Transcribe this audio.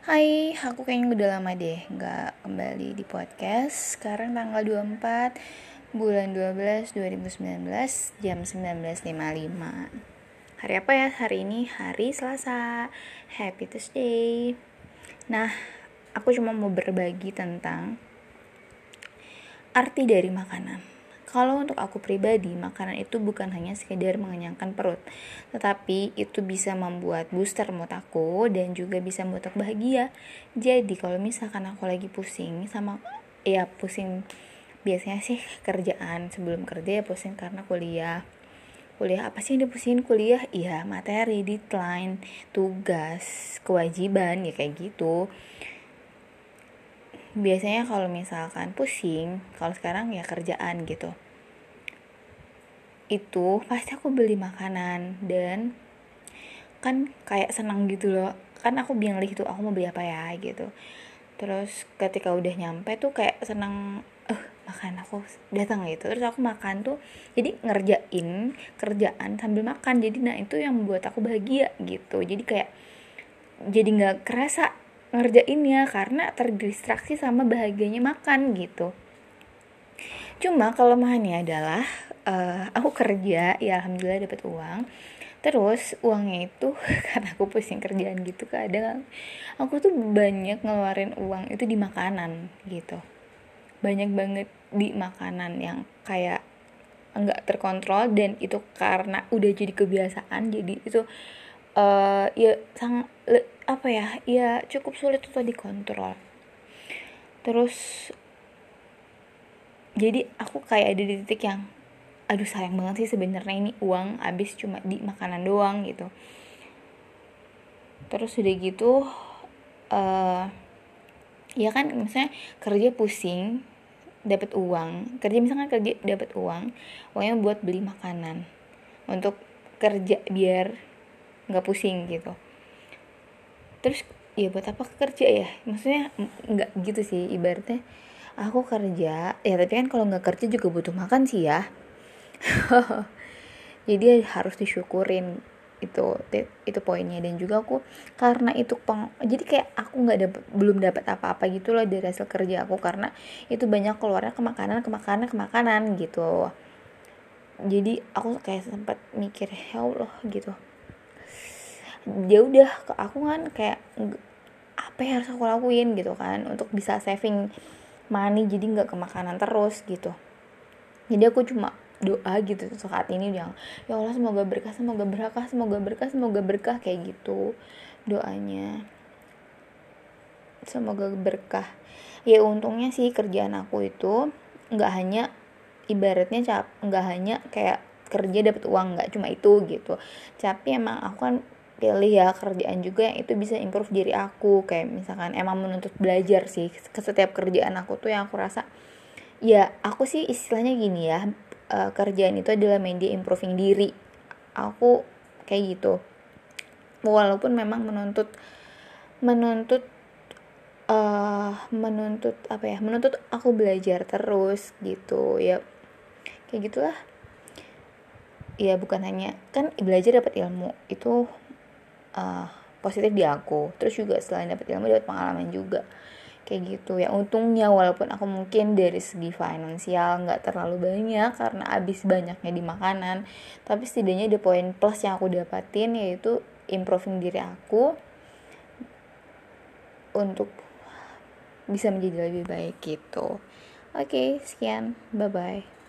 Hai, aku kayaknya udah lama deh nggak kembali di podcast. Sekarang tanggal 24 bulan 12 2019 jam 19.55 Hari apa ya? Hari ini hari Selasa. Happy Tuesday. Nah, aku cuma mau berbagi tentang arti dari makanan kalau untuk aku pribadi, makanan itu bukan hanya sekedar mengenyangkan perut, tetapi itu bisa membuat booster mood aku dan juga bisa membuat aku bahagia. Jadi kalau misalkan aku lagi pusing sama ya pusing biasanya sih kerjaan. Sebelum kerja ya pusing karena kuliah. Kuliah apa sih yang dipusingin kuliah iya materi deadline tugas kewajiban ya kayak gitu biasanya kalau misalkan pusing kalau sekarang ya kerjaan gitu itu pasti aku beli makanan dan kan kayak senang gitu loh. Kan aku bilang gitu aku mau beli apa ya? gitu. Terus ketika udah nyampe tuh kayak senang eh makan aku datang gitu. Terus aku makan tuh jadi ngerjain kerjaan sambil makan. Jadi nah itu yang membuat aku bahagia gitu. Jadi kayak jadi nggak kerasa ngerjainnya karena terdistraksi sama bahagianya makan gitu. Cuma kelemahannya adalah uh, aku kerja ya alhamdulillah dapat uang. Terus uangnya itu karena aku pusing kerjaan gitu kadang aku tuh banyak ngeluarin uang itu di makanan gitu. Banyak banget di makanan yang kayak enggak terkontrol dan itu karena udah jadi kebiasaan jadi itu uh, ya sangat apa ya ya cukup sulit untuk dikontrol. Terus jadi aku kayak ada di titik yang aduh sayang banget sih sebenarnya ini uang habis cuma di makanan doang gitu. Terus udah gitu uh, ya kan misalnya kerja pusing dapat uang kerja misalnya kerja dapat uang uangnya buat beli makanan. Untuk kerja biar nggak pusing gitu. Terus ya buat apa kerja ya? Maksudnya nggak gitu sih ibaratnya. Aku kerja ya tapi kan kalau nggak kerja juga butuh makan sih ya. Jadi harus disyukurin itu itu poinnya. Dan juga aku karena itu peng, jadi kayak aku nggak dapet belum dapat apa-apa gitu loh dari hasil kerja aku. Karena itu banyak keluarnya ke makanan ke makanan ke makanan gitu. Jadi aku kayak sempat mikir ya Allah gitu dia udah ke aku kan kayak apa yang harus aku lakuin gitu kan untuk bisa saving money jadi nggak ke makanan terus gitu. Jadi aku cuma doa gitu saat ini yang ya Allah semoga berkah semoga berkah semoga berkah semoga berkah kayak gitu doanya. Semoga berkah. Ya untungnya sih kerjaan aku itu nggak hanya ibaratnya cap nggak hanya kayak kerja dapat uang nggak cuma itu gitu. Tapi emang aku kan pilih ya kerjaan juga yang itu bisa improve diri aku. Kayak misalkan emang menuntut belajar sih ke setiap kerjaan aku tuh yang aku rasa ya aku sih istilahnya gini ya uh, kerjaan itu adalah media improving diri. Aku kayak gitu. Walaupun memang menuntut menuntut uh, menuntut apa ya menuntut aku belajar terus gitu ya. Kayak gitulah. Ya bukan hanya kan belajar dapat ilmu itu uh, positif di aku. Terus juga selain dapat ilmu dapat pengalaman juga. Kayak gitu. Ya untungnya walaupun aku mungkin dari segi finansial nggak terlalu banyak karena abis banyaknya di makanan tapi setidaknya ada poin plus yang aku dapatin yaitu improving diri aku untuk bisa menjadi lebih baik gitu. Oke sekian. Bye bye